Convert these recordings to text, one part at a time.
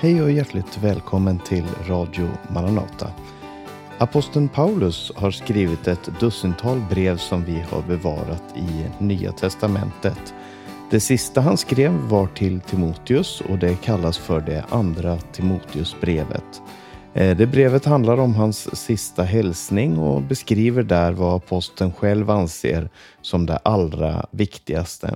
Hej och hjärtligt välkommen till Radio Maranata. Aposteln Paulus har skrivit ett dussintal brev som vi har bevarat i Nya Testamentet. Det sista han skrev var till Timoteus och det kallas för det andra Timoteusbrevet. Eh, det brevet handlar om hans sista hälsning och beskriver där vad aposteln själv anser som det allra viktigaste.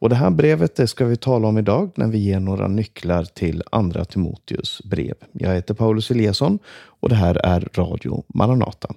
Och det här brevet det ska vi tala om idag när vi ger några nycklar till andra Timoteus brev. Jag heter Paulus Eliasson och det här är Radio Maranata.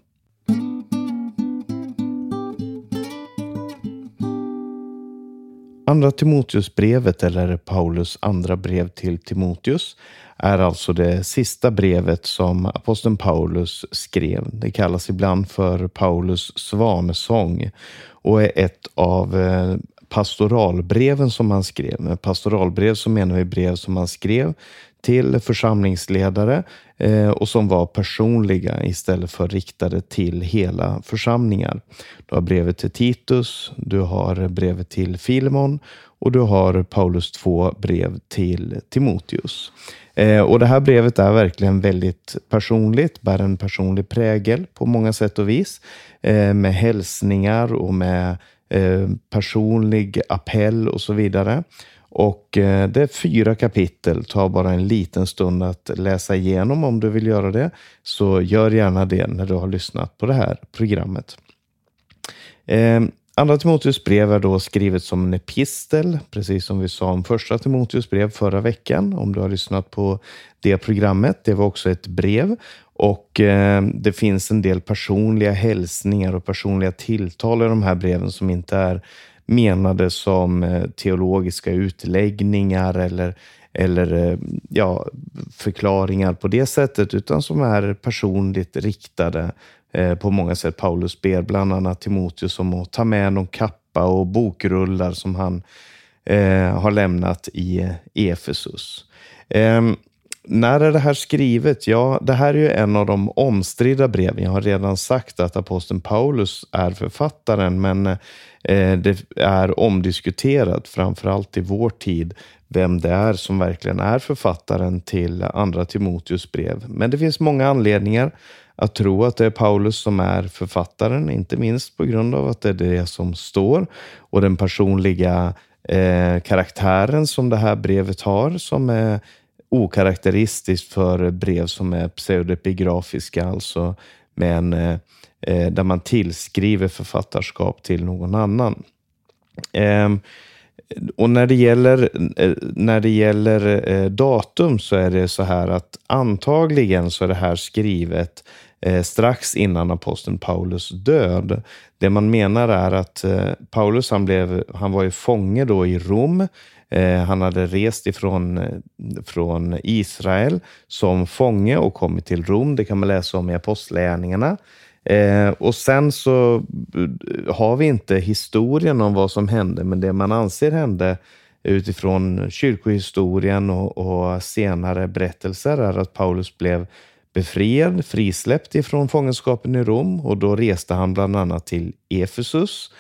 Andra Timoteusbrevet, eller Paulus andra brev till Timoteus, är alltså det sista brevet som aposteln Paulus skrev. Det kallas ibland för Paulus svanesång och är ett av eh, pastoralbreven som han skrev. Med pastoralbrev så menar vi brev som han skrev till församlingsledare eh, och som var personliga istället för riktade till hela församlingar. Du har brevet till Titus, du har brevet till Filemon och du har Paulus två brev till Timoteus. Eh, och Det här brevet är verkligen väldigt personligt, bär en personlig prägel på många sätt och vis. Eh, med hälsningar och med Eh, personlig appell och så vidare. Och eh, det är fyra kapitel, tar bara en liten stund att läsa igenom om du vill göra det. Så gör gärna det när du har lyssnat på det här programmet. Eh, Andra Timoteus brev är då skrivet som en epistel, precis som vi sa om första Timoteus brev förra veckan, om du har lyssnat på det programmet. Det var också ett brev och eh, det finns en del personliga hälsningar och personliga tilltal i de här breven som inte är menade som eh, teologiska utläggningar eller, eller eh, ja, förklaringar på det sättet, utan som är personligt riktade eh, på många sätt. Paulus ber bland annat Timoteus om att ta med någon kappa och bokrullar som han eh, har lämnat i eh, Efesus. Ehm, när är det här skrivet? Ja, det här är ju en av de omstridda breven. Jag har redan sagt att aposteln Paulus är författaren, men eh, det är omdiskuterat, framförallt i vår tid, vem det är som verkligen är författaren till andra Timoteus brev. Men det finns många anledningar att tro att det är Paulus som är författaren, inte minst på grund av att det är det som står och den personliga eh, karaktären som det här brevet har, som är okaraktäristiskt för brev som är pseudepigrafiska, alltså med en, eh, där man tillskriver författarskap till någon annan. Eh, och när det gäller, eh, när det gäller eh, datum så är det så här att antagligen så är det här skrivet eh, strax innan aposteln Paulus död. Det man menar är att eh, Paulus han, blev, han var ju fånge då i Rom Eh, han hade rest ifrån eh, från Israel som fånge och kommit till Rom. Det kan man läsa om i Apostlagärningarna. Eh, och sen så eh, har vi inte historien om vad som hände, men det man anser hände utifrån kyrkohistorien och, och senare berättelser är att Paulus blev befriad, frisläppt ifrån fångenskapen i Rom och då reste han bland annat till Efesus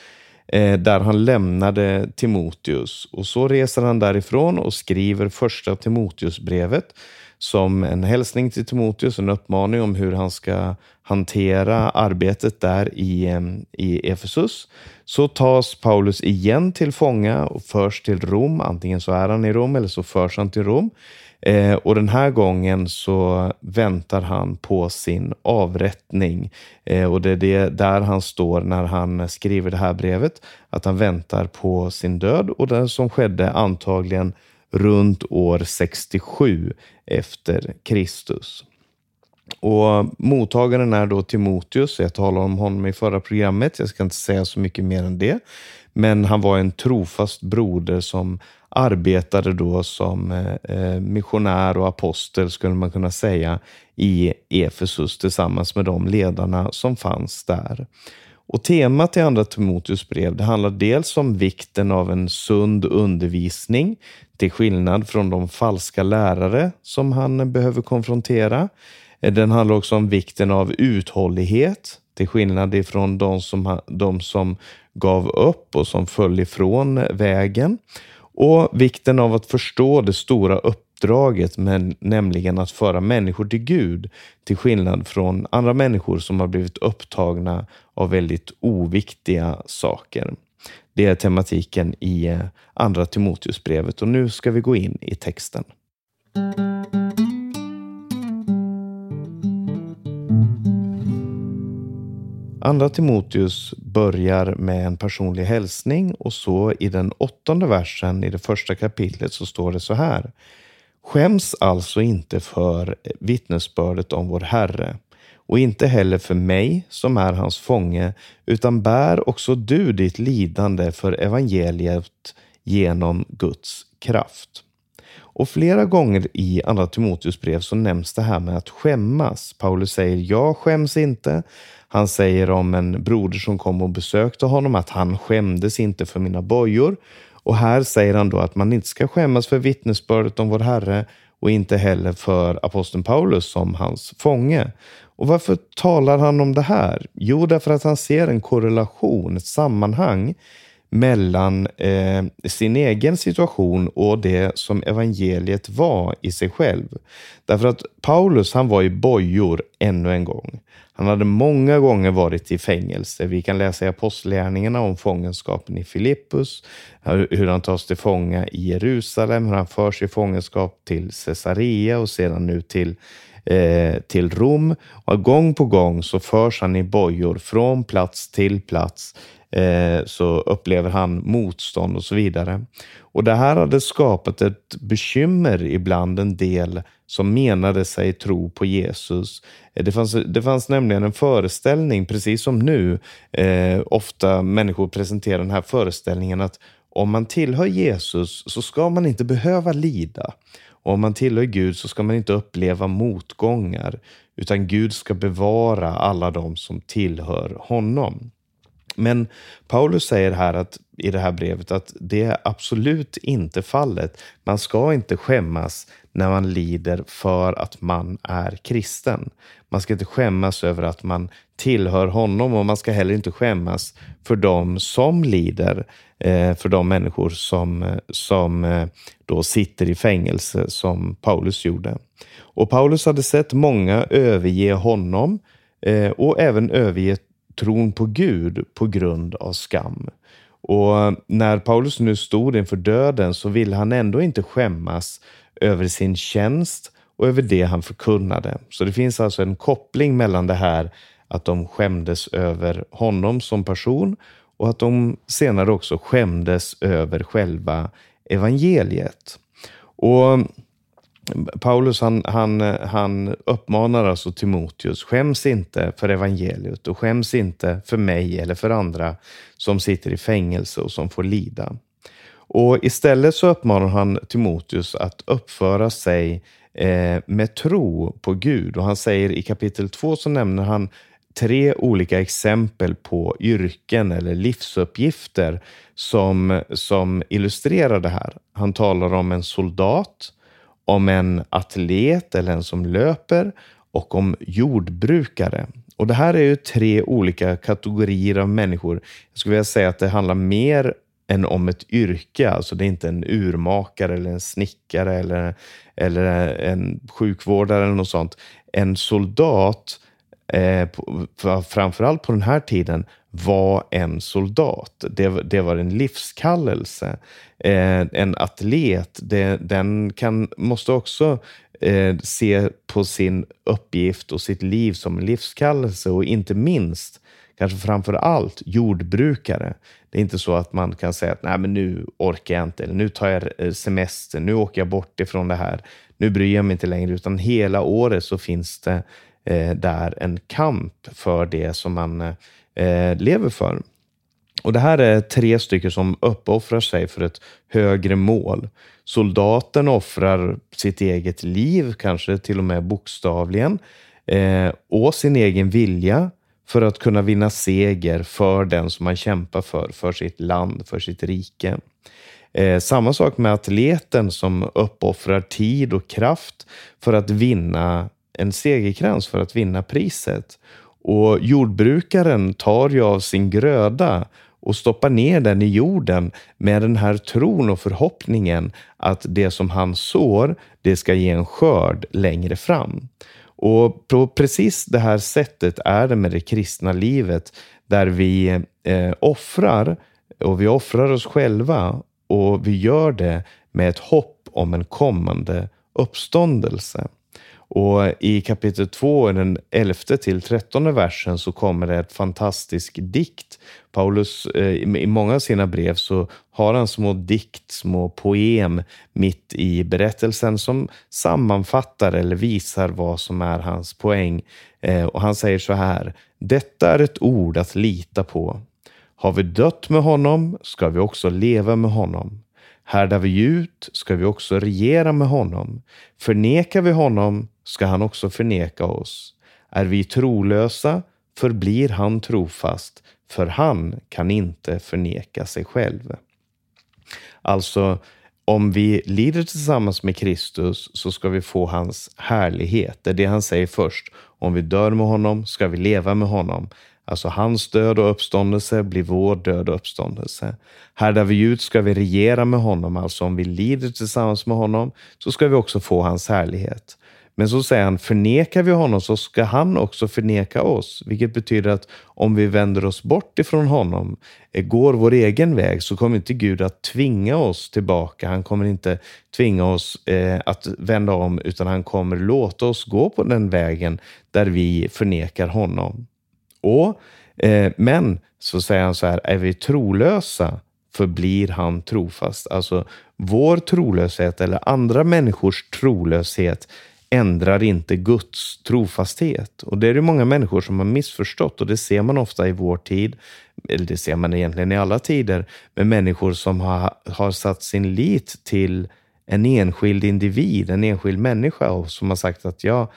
eh, där han lämnade Timoteus. Och så reser han därifrån och skriver första Timoteusbrevet som en hälsning till Timoteus, en uppmaning om hur han ska hantera arbetet där i, i Efesus. Så tas Paulus igen till fånga och förs till Rom. Antingen så är han i Rom eller så förs han till Rom. Eh, och den här gången så väntar han på sin avrättning. Eh, och det är det där han står när han skriver det här brevet, att han väntar på sin död och den som skedde antagligen runt år 67 efter Kristus. Och Mottagaren är då Timoteus. Jag talade om honom i förra programmet. Jag ska inte säga så mycket mer än det. Men han var en trofast broder som arbetade då som eh, eh, missionär och apostel, skulle man kunna säga, i Efesus tillsammans med de ledarna som fanns där. Och Temat i Andra Timoteus brev det handlar dels om vikten av en sund undervisning, till skillnad från de falska lärare som han behöver konfrontera. Eh, den handlar också om vikten av uthållighet, till skillnad ifrån de som, de som gav upp och som föll ifrån vägen. Och vikten av att förstå det stora uppdraget, men nämligen att föra människor till Gud, till skillnad från andra människor som har blivit upptagna av väldigt oviktiga saker. Det är tematiken i eh, Andra Timoteusbrevet och nu ska vi gå in i texten. Andra Timoteus börjar med en personlig hälsning och så i den åttonde versen i det första kapitlet så står det så här. Skäms alltså inte för vittnesbördet om vår Herre och inte heller för mig som är hans fånge, utan bär också du ditt lidande för evangeliet genom Guds kraft. Och flera gånger i Andra Timoteus brev så nämns det här med att skämmas. Paulus säger, jag skäms inte. Han säger om en broder som kom och besökte honom att han skämdes inte för mina bojor. Och här säger han då att man inte ska skämmas för vittnesbördet om vår Herre och inte heller för aposteln Paulus som hans fånge. Och varför talar han om det här? Jo, därför att han ser en korrelation, ett sammanhang mellan eh, sin egen situation och det som evangeliet var i sig själv. Därför att Paulus, han var i bojor ännu en gång. Han hade många gånger varit i fängelse. Vi kan läsa i Apostlagärningarna om fångenskapen i Filippus, hur han tas till fånga i Jerusalem, hur han förs i fångenskap till Caesarea och sedan nu till eh, till Rom. Och gång på gång så förs han i bojor från plats till plats eh, så upplever han motstånd och så vidare. Och Det här hade skapat ett bekymmer ibland en del som menade sig tro på Jesus. Eh, det fanns, det fanns nämligen en föreställning, precis som nu, eh, ofta människor presenterar den här föreställningen att om man tillhör Jesus så ska man inte behöva lida. Och om man tillhör Gud så ska man inte uppleva motgångar, utan Gud ska bevara alla de som tillhör honom. Men Paulus säger här att, i det här brevet att det är absolut inte fallet. Man ska inte skämmas när man lider för att man är kristen. Man ska inte skämmas över att man tillhör honom och man ska heller inte skämmas för de som lider, eh, för de människor som, som eh, då sitter i fängelse som Paulus gjorde. Och Paulus hade sett många överge honom eh, och även överge tron på Gud på grund av skam. Och när Paulus nu stod inför döden så ville han ändå inte skämmas över sin tjänst och över det han förkunnade. Så det finns alltså en koppling mellan det här att de skämdes över honom som person och att de senare också skämdes över själva evangeliet. Och Paulus han, han, han uppmanar alltså Timoteus, skäms inte för evangeliet och skäms inte för mig eller för andra som sitter i fängelse och som får lida. Och Istället så uppmanar han Timoteus att uppföra sig eh, med tro på Gud. Och Han säger i kapitel 2 så nämner han tre olika exempel på yrken eller livsuppgifter som, som illustrerar det här. Han talar om en soldat, om en atlet eller en som löper och om jordbrukare. Och Det här är ju tre olika kategorier av människor. Jag skulle vilja säga att det handlar mer än om ett yrke. Alltså det är inte en urmakare eller en snickare eller, eller en sjukvårdare eller något sånt. En soldat, eh, framförallt på den här tiden, var en soldat. Det, det var en livskallelse. Eh, en atlet, det, den kan, måste också eh, se på sin uppgift och sitt liv som en livskallelse och inte minst kanske framför allt jordbrukare. Det är inte så att man kan säga att Nej, men nu orkar jag inte, eller nu tar jag eh, semester, nu åker jag bort ifrån det här, nu bryr jag mig inte längre, utan hela året så finns det Eh, där en kamp för det som man eh, lever för. Och Det här är tre stycken som uppoffrar sig för ett högre mål. Soldaten offrar sitt eget liv, kanske till och med bokstavligen, eh, och sin egen vilja för att kunna vinna seger för den som man kämpar för, för sitt land, för sitt rike. Eh, samma sak med atleten som uppoffrar tid och kraft för att vinna en segerkrans, för att vinna priset. Och jordbrukaren tar ju av sin gröda och stoppar ner den i jorden med den här tron och förhoppningen att det som han sår, det ska ge en skörd längre fram. Och på precis det här sättet är det med det kristna livet där vi eh, offrar och vi offrar oss själva och vi gör det med ett hopp om en kommande uppståndelse. Och i kapitel 2, den 11 till 13 versen, så kommer det ett fantastisk dikt. Paulus, eh, i många av sina brev så har han små dikt, små poem mitt i berättelsen som sammanfattar eller visar vad som är hans poäng. Eh, och han säger så här. Detta är ett ord att lita på. Har vi dött med honom ska vi också leva med honom. Härdar vi ut ska vi också regera med honom. Förnekar vi honom ska han också förneka oss. Är vi trolösa förblir han trofast, för han kan inte förneka sig själv. Alltså, om vi lider tillsammans med Kristus så ska vi få hans härlighet. Det är det han säger först. Om vi dör med honom ska vi leva med honom. Alltså hans död och uppståndelse blir vår död och uppståndelse. Härdar vi ut ska vi regera med honom, alltså om vi lider tillsammans med honom så ska vi också få hans härlighet. Men så säger han, förnekar vi honom så ska han också förneka oss. Vilket betyder att om vi vänder oss bort ifrån honom, eh, går vår egen väg, så kommer inte Gud att tvinga oss tillbaka. Han kommer inte tvinga oss eh, att vända om, utan han kommer låta oss gå på den vägen där vi förnekar honom. Och, eh, men så säger han så här, är vi trolösa förblir han trofast. Alltså vår trolöshet eller andra människors trolöshet ändrar inte Guds trofasthet. Och det är det många människor som har missförstått och det ser man ofta i vår tid, eller det ser man egentligen i alla tider, med människor som har, har satt sin lit till en enskild individ, en enskild människa och som har sagt att ja,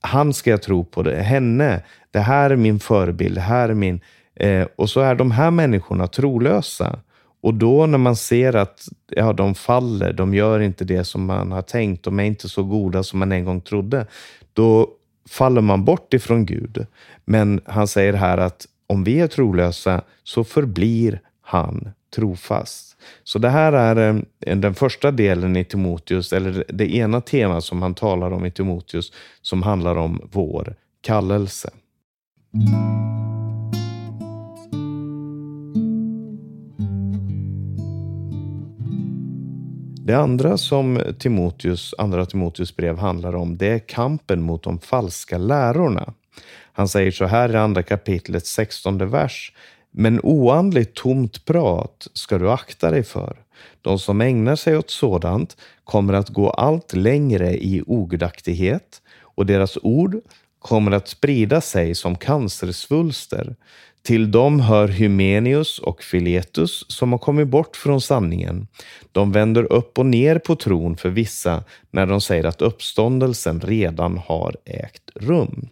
han ska jag tro på, det, henne, det här är min förebild, det här är min... Eh, och så är de här människorna trolösa. Och då när man ser att ja, de faller, de gör inte det som man har tänkt, de är inte så goda som man en gång trodde, då faller man bort ifrån Gud. Men han säger här att om vi är trolösa så förblir han trofast. Så det här är eh, den första delen i Timoteus, eller det ena temat som han talar om i Timoteus, som handlar om vår kallelse. Det andra som Timoteus, andra Timoteus brev handlar om, det är kampen mot de falska lärorna. Han säger så här i andra kapitlet 16 vers. Men oandligt tomt prat ska du akta dig för. De som ägnar sig åt sådant kommer att gå allt längre i ogudaktighet och deras ord kommer att sprida sig som cancersvulster. Till dem hör Hymenius och Filetus som har kommit bort från sanningen. De vänder upp och ner på tron för vissa när de säger att uppståndelsen redan har ägt rum.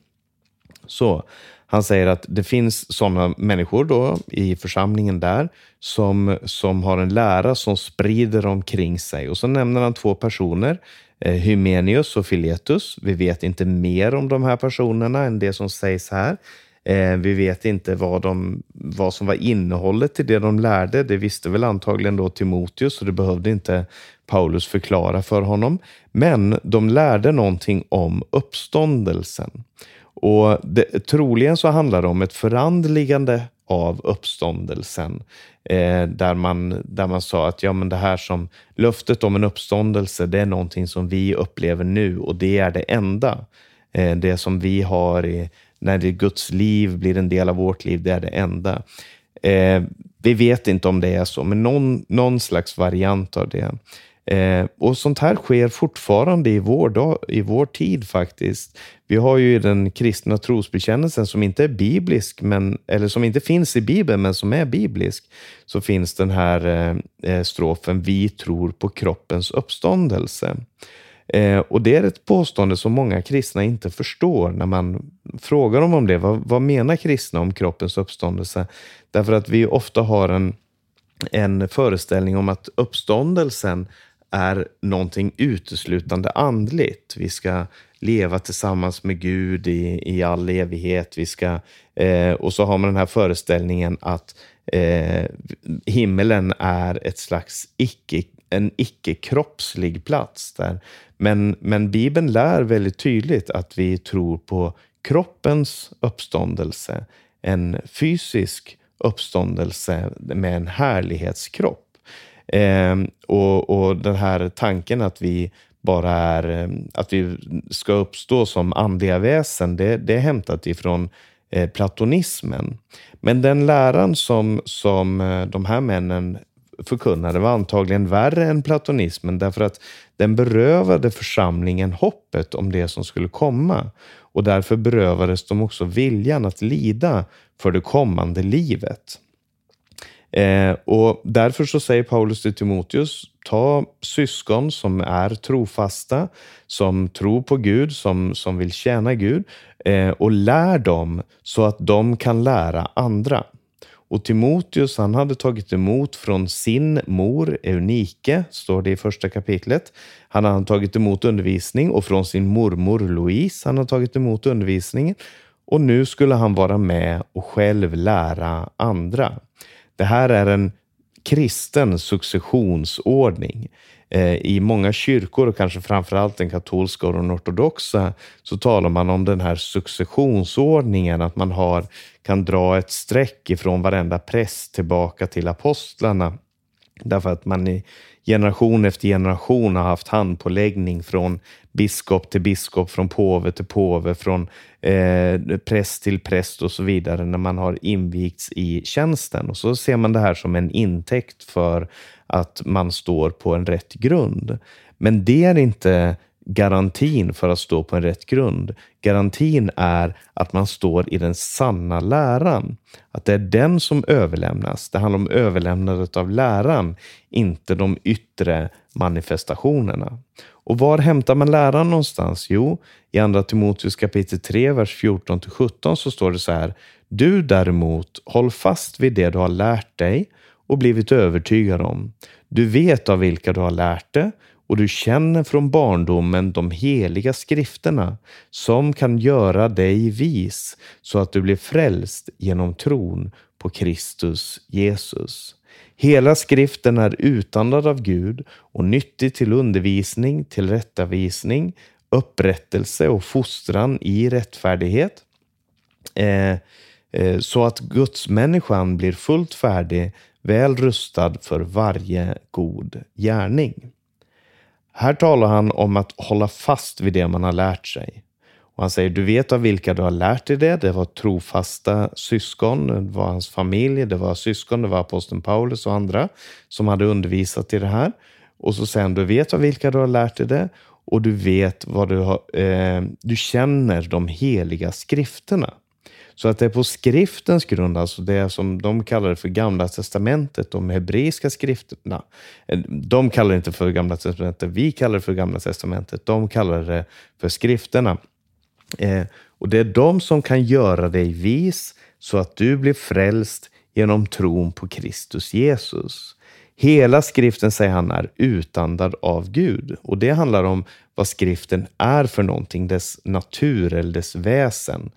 Så han säger att det finns sådana människor då i församlingen där som, som har en lära som sprider omkring sig. Och så nämner han två personer, Eh, Hymenius och Filetus. Vi vet inte mer om de här personerna än det som sägs här. Eh, vi vet inte vad, de, vad som var innehållet i det de lärde. Det visste väl antagligen då Timoteus, så det behövde inte Paulus förklara för honom. Men de lärde någonting om uppståndelsen. Och det, troligen så handlar det om ett förandligande av uppståndelsen. Eh, där, man, där man sa att ja, men det här som löftet om en uppståndelse, det är någonting som vi upplever nu och det är det enda. Eh, det som vi har i, när det Guds liv blir en del av vårt liv, det är det enda. Eh, vi vet inte om det är så, men någon, någon slags variant av det. Eh, och sånt här sker fortfarande i vår, dag, i vår tid faktiskt. Vi har ju den kristna trosbekännelsen som inte är biblisk, men, eller som inte finns i Bibeln, men som är biblisk. Så finns den här eh, eh, strofen Vi tror på kroppens uppståndelse. Eh, och det är ett påstående som många kristna inte förstår när man frågar dem om det. Vad, vad menar kristna om kroppens uppståndelse? Därför att vi ofta har en, en föreställning om att uppståndelsen är någonting uteslutande andligt. Vi ska leva tillsammans med Gud i, i all evighet. Vi ska, eh, och så har man den här föreställningen att eh, himmelen är ett slags icke, en icke-kroppslig plats. Där. Men, men Bibeln lär väldigt tydligt att vi tror på kroppens uppståndelse, en fysisk uppståndelse med en härlighetskropp. Eh, och, och den här tanken att vi bara är ehm, att vi ska uppstå som andliga väsen, det, det är hämtat ifrån eh, platonismen. Men den läran som, som eh, de här männen förkunnade var antagligen värre än platonismen därför att den berövade församlingen hoppet om det som skulle komma och därför berövades de också viljan att lida för det kommande livet. Eh, och därför så säger Paulus till Timoteus, ta syskon som är trofasta, som tror på Gud, som, som vill tjäna Gud eh, och lär dem så att de kan lära andra. Och Timoteus han hade tagit emot från sin mor Eunike, står det i första kapitlet. Han hade tagit emot undervisning och från sin mormor Louise han hade tagit emot undervisningen. Och nu skulle han vara med och själv lära andra. Det här är en kristen successionsordning. Eh, I många kyrkor och kanske framförallt den katolska och den ortodoxa så talar man om den här successionsordningen, att man har, kan dra ett streck ifrån varenda präst tillbaka till apostlarna. Därför att man i generation efter generation har haft handpåläggning från biskop till biskop, från påve till påve, från eh, präst till präst och så vidare när man har invigts i tjänsten. Och så ser man det här som en intäkt för att man står på en rätt grund. Men det är inte garantin för att stå på en rätt grund. Garantin är att man står i den sanna läran. Att det är den som överlämnas. Det handlar om överlämnandet av läran, inte de yttre manifestationerna. Och var hämtar man läran någonstans? Jo, i Andra Timoteus kapitel 3, vers 14 till 17 så står det så här. Du däremot, håll fast vid det du har lärt dig och blivit övertygad om. Du vet av vilka du har lärt det och du känner från barndomen de heliga skrifterna som kan göra dig vis så att du blir frälst genom tron på Kristus Jesus. Hela skriften är utandad av Gud och nyttig till undervisning, tillrättavisning, upprättelse och fostran i rättfärdighet. Eh, eh, så att gudsmänniskan blir fullt färdig, väl rustad för varje god gärning. Här talar han om att hålla fast vid det man har lärt sig. Och han säger, du vet av vilka du har lärt dig det. Det var trofasta syskon, det var hans familj, det var syskon, det var aposteln Paulus och andra som hade undervisat i det här. Och så säger han, du vet av vilka du har lärt dig det och du vet vad du har, eh, du känner de heliga skrifterna. Så att det är på skriftens grund, alltså det som de kallar för Gamla Testamentet, de hebreiska skrifterna. Eh, de kallar det inte för Gamla Testamentet, vi kallar det för Gamla Testamentet. De kallar det för skrifterna. Eh, och Det är de som kan göra dig vis så att du blir frälst genom tron på Kristus Jesus. Hela skriften, säger han, är utandad av Gud. Och det handlar om vad skriften är för någonting, dess natur eller dess väsen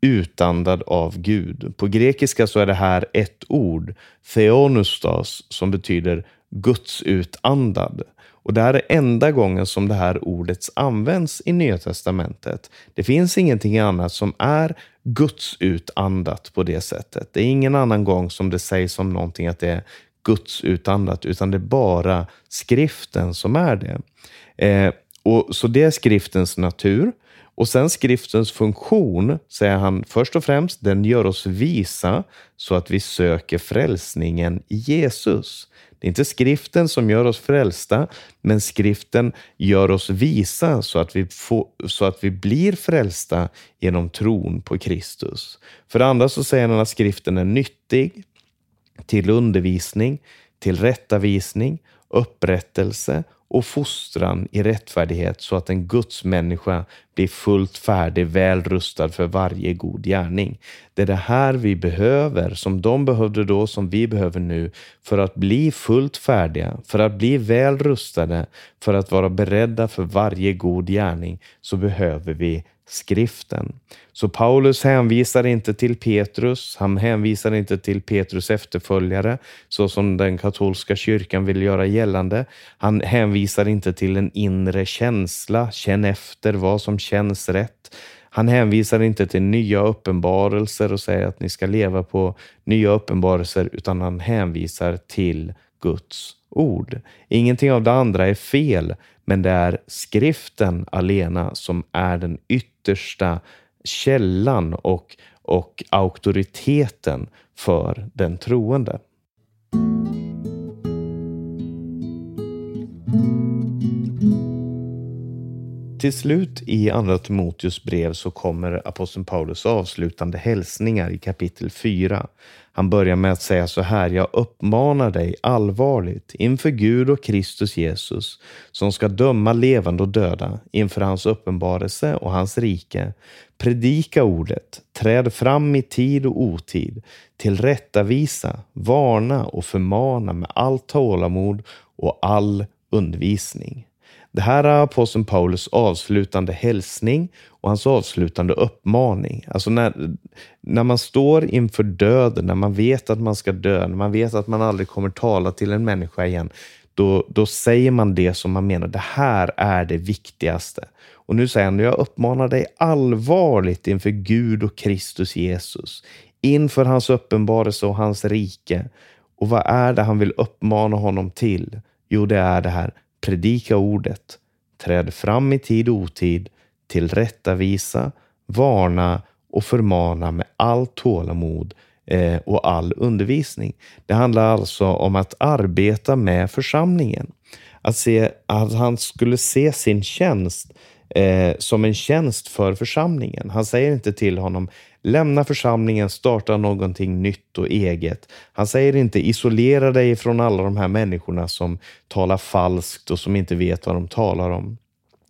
utandad av Gud. På grekiska så är det här ett ord, theonustas, som betyder Guds utandad. Och det här är enda gången som det här ordet används i Nya Testamentet. Det finns ingenting annat som är Guds utandat på det sättet. Det är ingen annan gång som det sägs om någonting att det är Guds utandat, utan det är bara skriften som är det. Eh, och Så det är skriftens natur. Och sen skriftens funktion, säger han först och främst, den gör oss visa så att vi söker frälsningen i Jesus. Det är inte skriften som gör oss frälsta, men skriften gör oss visa så att vi, får, så att vi blir frälsta genom tron på Kristus. För det andra så säger han att skriften är nyttig till undervisning, till rättavisning, upprättelse och fostran i rättfärdighet så att en Guds människa blir fullt färdig, väl rustad för varje god gärning. Det är det här vi behöver, som de behövde då, som vi behöver nu, för att bli fullt färdiga, för att bli väl rustade, för att vara beredda för varje god gärning, så behöver vi skriften. Så Paulus hänvisar inte till Petrus, han hänvisar inte till Petrus efterföljare, så som den katolska kyrkan vill göra gällande. Han hänvisar inte till en inre känsla, känn efter vad som känns rätt. Han hänvisar inte till nya uppenbarelser och säger att ni ska leva på nya uppenbarelser, utan han hänvisar till Guds ord. Ingenting av det andra är fel, men det är skriften alena som är den yttre yttersta källan och, och auktoriteten för den troende. Till slut i Andra Timoteus brev så kommer aposteln Paulus avslutande hälsningar i kapitel 4. Han börjar med att säga så här, jag uppmanar dig allvarligt inför Gud och Kristus Jesus som ska döma levande och döda inför hans uppenbarelse och hans rike. Predika ordet, träd fram i tid och otid, tillrättavisa, varna och förmana med allt tålamod och all undervisning. Det här är aposteln Paulus avslutande hälsning och hans avslutande uppmaning. Alltså när, när man står inför döden, när man vet att man ska dö, när man vet att man aldrig kommer tala till en människa igen, då, då säger man det som man menar. Det här är det viktigaste. Och nu säger han, jag uppmanar dig allvarligt inför Gud och Kristus Jesus, inför hans uppenbarelse och hans rike. Och vad är det han vill uppmana honom till? Jo, det är det här predika ordet, träd fram i tid och otid, tillrättavisa, varna och förmana med allt tålamod eh, och all undervisning. Det handlar alltså om att arbeta med församlingen. Att, se, att han skulle se sin tjänst eh, som en tjänst för församlingen. Han säger inte till honom lämna församlingen, starta någonting nytt och eget. Han säger inte isolera dig från alla de här människorna som talar falskt och som inte vet vad de talar om.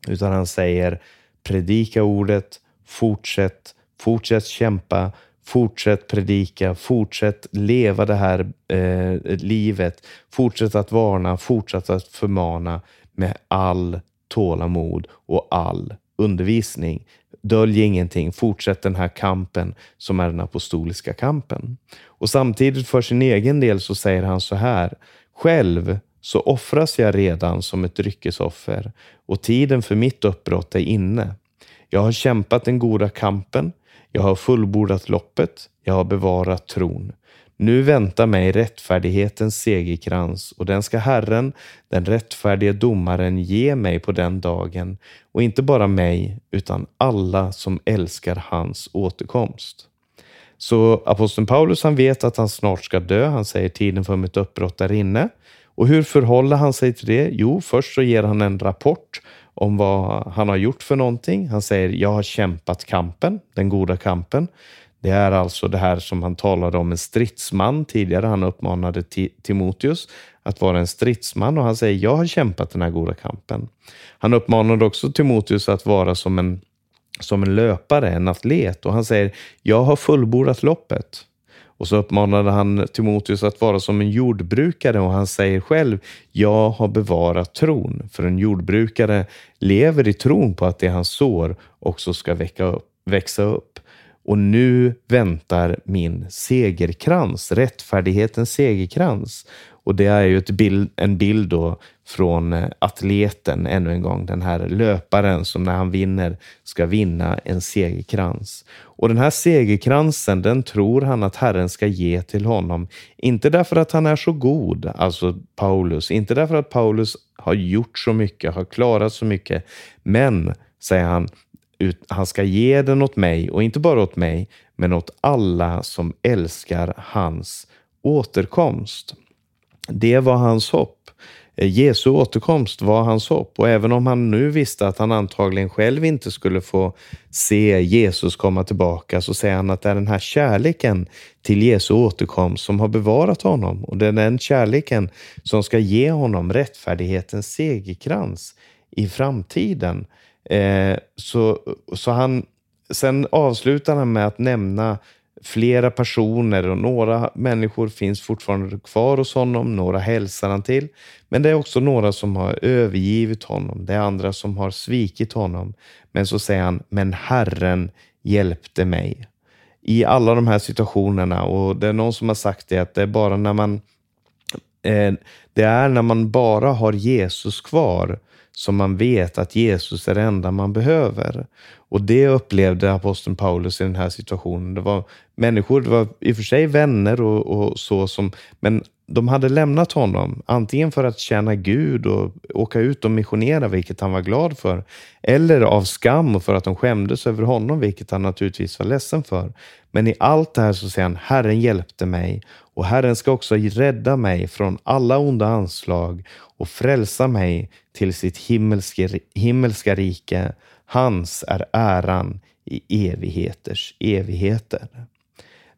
Utan han säger predika ordet, fortsätt, fortsätt kämpa, fortsätt predika, fortsätt leva det här eh, livet, fortsätt att varna, fortsätt att förmana med all tålamod och all undervisning. Dölj ingenting, fortsätt den här kampen som är den apostoliska kampen. Och samtidigt för sin egen del så säger han så här. Själv så offras jag redan som ett dryckesoffer och tiden för mitt uppbrott är inne. Jag har kämpat den goda kampen, jag har fullbordat loppet, jag har bevarat tron. Nu väntar mig rättfärdighetens segerkrans och den ska Herren, den rättfärdige domaren, ge mig på den dagen och inte bara mig utan alla som älskar hans återkomst. Så aposteln Paulus han vet att han snart ska dö. Han säger tiden för mitt uppbrott är inne. Och hur förhåller han sig till det? Jo, först så ger han en rapport om vad han har gjort för någonting. Han säger jag har kämpat kampen, den goda kampen. Det är alltså det här som han talade om, en stridsman tidigare. Han uppmanade Timoteus att vara en stridsman och han säger jag har kämpat den här goda kampen. Han uppmanade också Timoteus att vara som en, som en löpare, en atlet och han säger jag har fullbordat loppet. Och så uppmanade han Timoteus att vara som en jordbrukare och han säger själv, jag har bevarat tron. För en jordbrukare lever i tron på att det han sår också ska väcka upp, växa upp. Och nu väntar min segerkrans, rättfärdighetens segerkrans. Och det är ju ett bild, en bild då från eh, atleten, ännu en gång, den här löparen som när han vinner ska vinna en segerkrans. Och den här segerkransen, den tror han att Herren ska ge till honom. Inte därför att han är så god, alltså Paulus, inte därför att Paulus har gjort så mycket, har klarat så mycket, men, säger han, han ska ge den åt mig och inte bara åt mig, men åt alla som älskar hans återkomst. Det var hans hopp. Eh, Jesu återkomst var hans hopp och även om han nu visste att han antagligen själv inte skulle få se Jesus komma tillbaka så säger han att det är den här kärleken till Jesu återkomst som har bevarat honom och det är den kärleken som ska ge honom rättfärdighetens segerkrans i framtiden. Eh, så, så han, sen avslutar han med att nämna flera personer och några människor finns fortfarande kvar hos honom. Några hälsar han till. Men det är också några som har övergivit honom. Det är andra som har svikit honom. Men så säger han, men Herren hjälpte mig. I alla de här situationerna och det är någon som har sagt det att det är bara när man eh, det är när man bara har Jesus kvar som man vet att Jesus är det enda man behöver. Och det upplevde aposteln Paulus i den här situationen. Det var människor, det var i och för sig vänner och, och så, som, men de hade lämnat honom, antingen för att tjäna Gud och åka ut och missionera, vilket han var glad för, eller av skam och för att de skämdes över honom, vilket han naturligtvis var ledsen för. Men i allt det här så säger han, Herren hjälpte mig och Herren ska också rädda mig från alla onda anslag och frälsa mig till sitt himmelska, himmelska rike. Hans är äran i evigheters evigheter.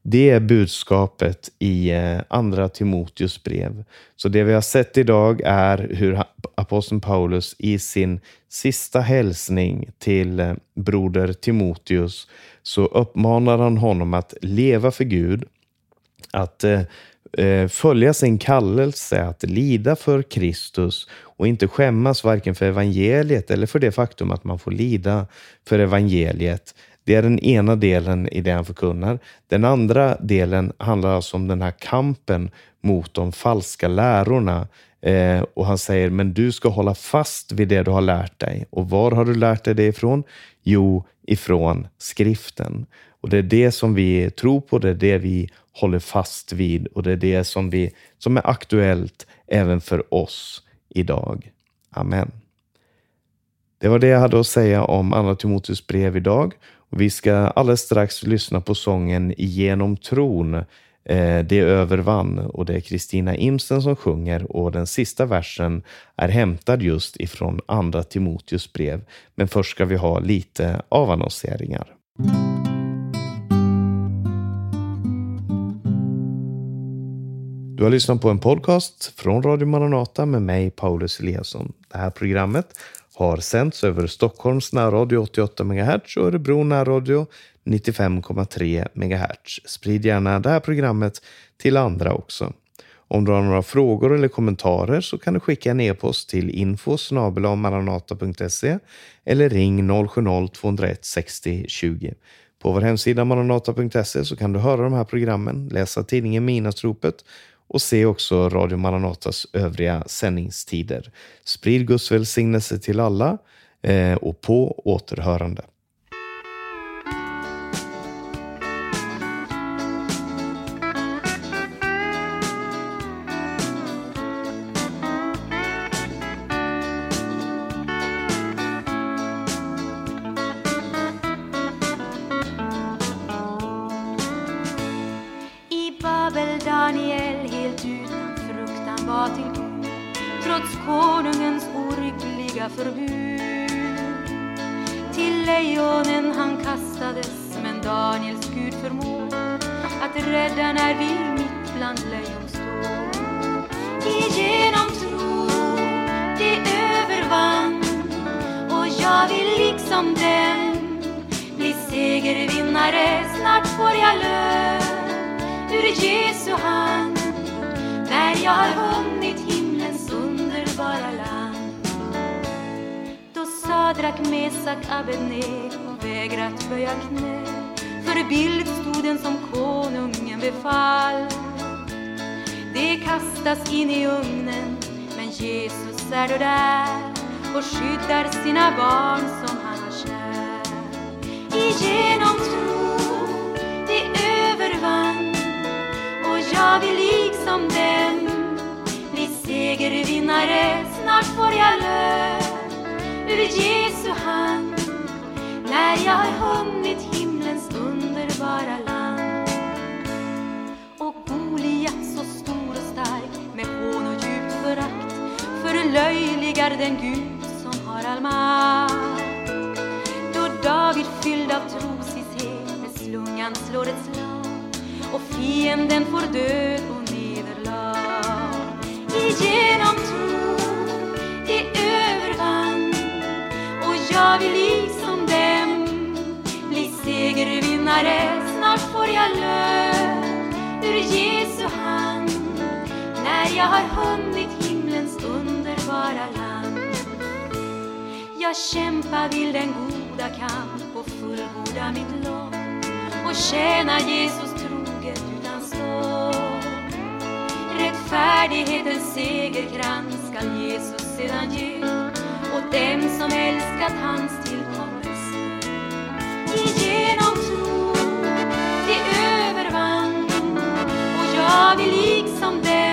Det är budskapet i eh, Andra Timoteus brev. Så det vi har sett idag är hur aposteln Paulus i sin sista hälsning till eh, broder Timoteus så uppmanar han honom att leva för Gud, att eh, eh, följa sin kallelse, att lida för Kristus och inte skämmas varken för evangeliet eller för det faktum att man får lida för evangeliet. Det är den ena delen i det han förkunnar. Den andra delen handlar alltså om den här kampen mot de falska lärorna. Eh, och han säger, men du ska hålla fast vid det du har lärt dig. Och var har du lärt dig det ifrån? Jo, ifrån skriften. Och det är det som vi tror på, det är det vi håller fast vid och det är det som, vi, som är aktuellt även för oss idag. Amen. Det var det jag hade att säga om Andra Timoteus brev idag. Vi ska alldeles strax lyssna på sången Genom tron. Det det övervann och det är Kristina Imsen som sjunger och den sista versen är hämtad just ifrån Andra Timoteus brev. Men först ska vi ha lite avannonseringar. Du har lyssnat på en podcast från Radio Maranata med mig, Paulus Eliasson. Det här programmet har sänts över Stockholms närradio 88 MHz och Örebro närradio 95,3 MHz. Sprid gärna det här programmet till andra också. Om du har några frågor eller kommentarer så kan du skicka en e-post till info maranata.se eller ring 070-201 60 20. På vår hemsida maranata.se så kan du höra de här programmen, läsa tidningen Minasropet och se också Radio Maranatas övriga sändningstider. Sprid Guds välsignelse till alla eh, och på återhörande. Isak Abedné vägrat böja knä. För bild stod den som konungen befall. Det kastas in i ugnen, men Jesus är då där och skyddar sina barn som han har kär. Igenom tro det övervann och jag vill liksom dem bli segervinnare, snart får jag lön över Jesu hand när jag har hunnit himlens underbara land. Och Goliat så stor och stark med hån och djupt förakt förlöjligar den Gud som har all makt. Då David fylld av trosvisshet med slungan slår ett slag och fienden får död och nederlag. Igenom ska vi liksom dem bli segervinnare. Snart får jag lön ur Jesu hand när jag har hunnit himlens underbara land. Jag kämpar vill den goda kamp och fullborda mitt lopp och tjäna Jesus troget utan stopp. Rättfärdighetens segerkrans skall Jesus sedan ge åt dem som älskat hans tillkommelse. Genom tro de övervann och jag vill liksom dem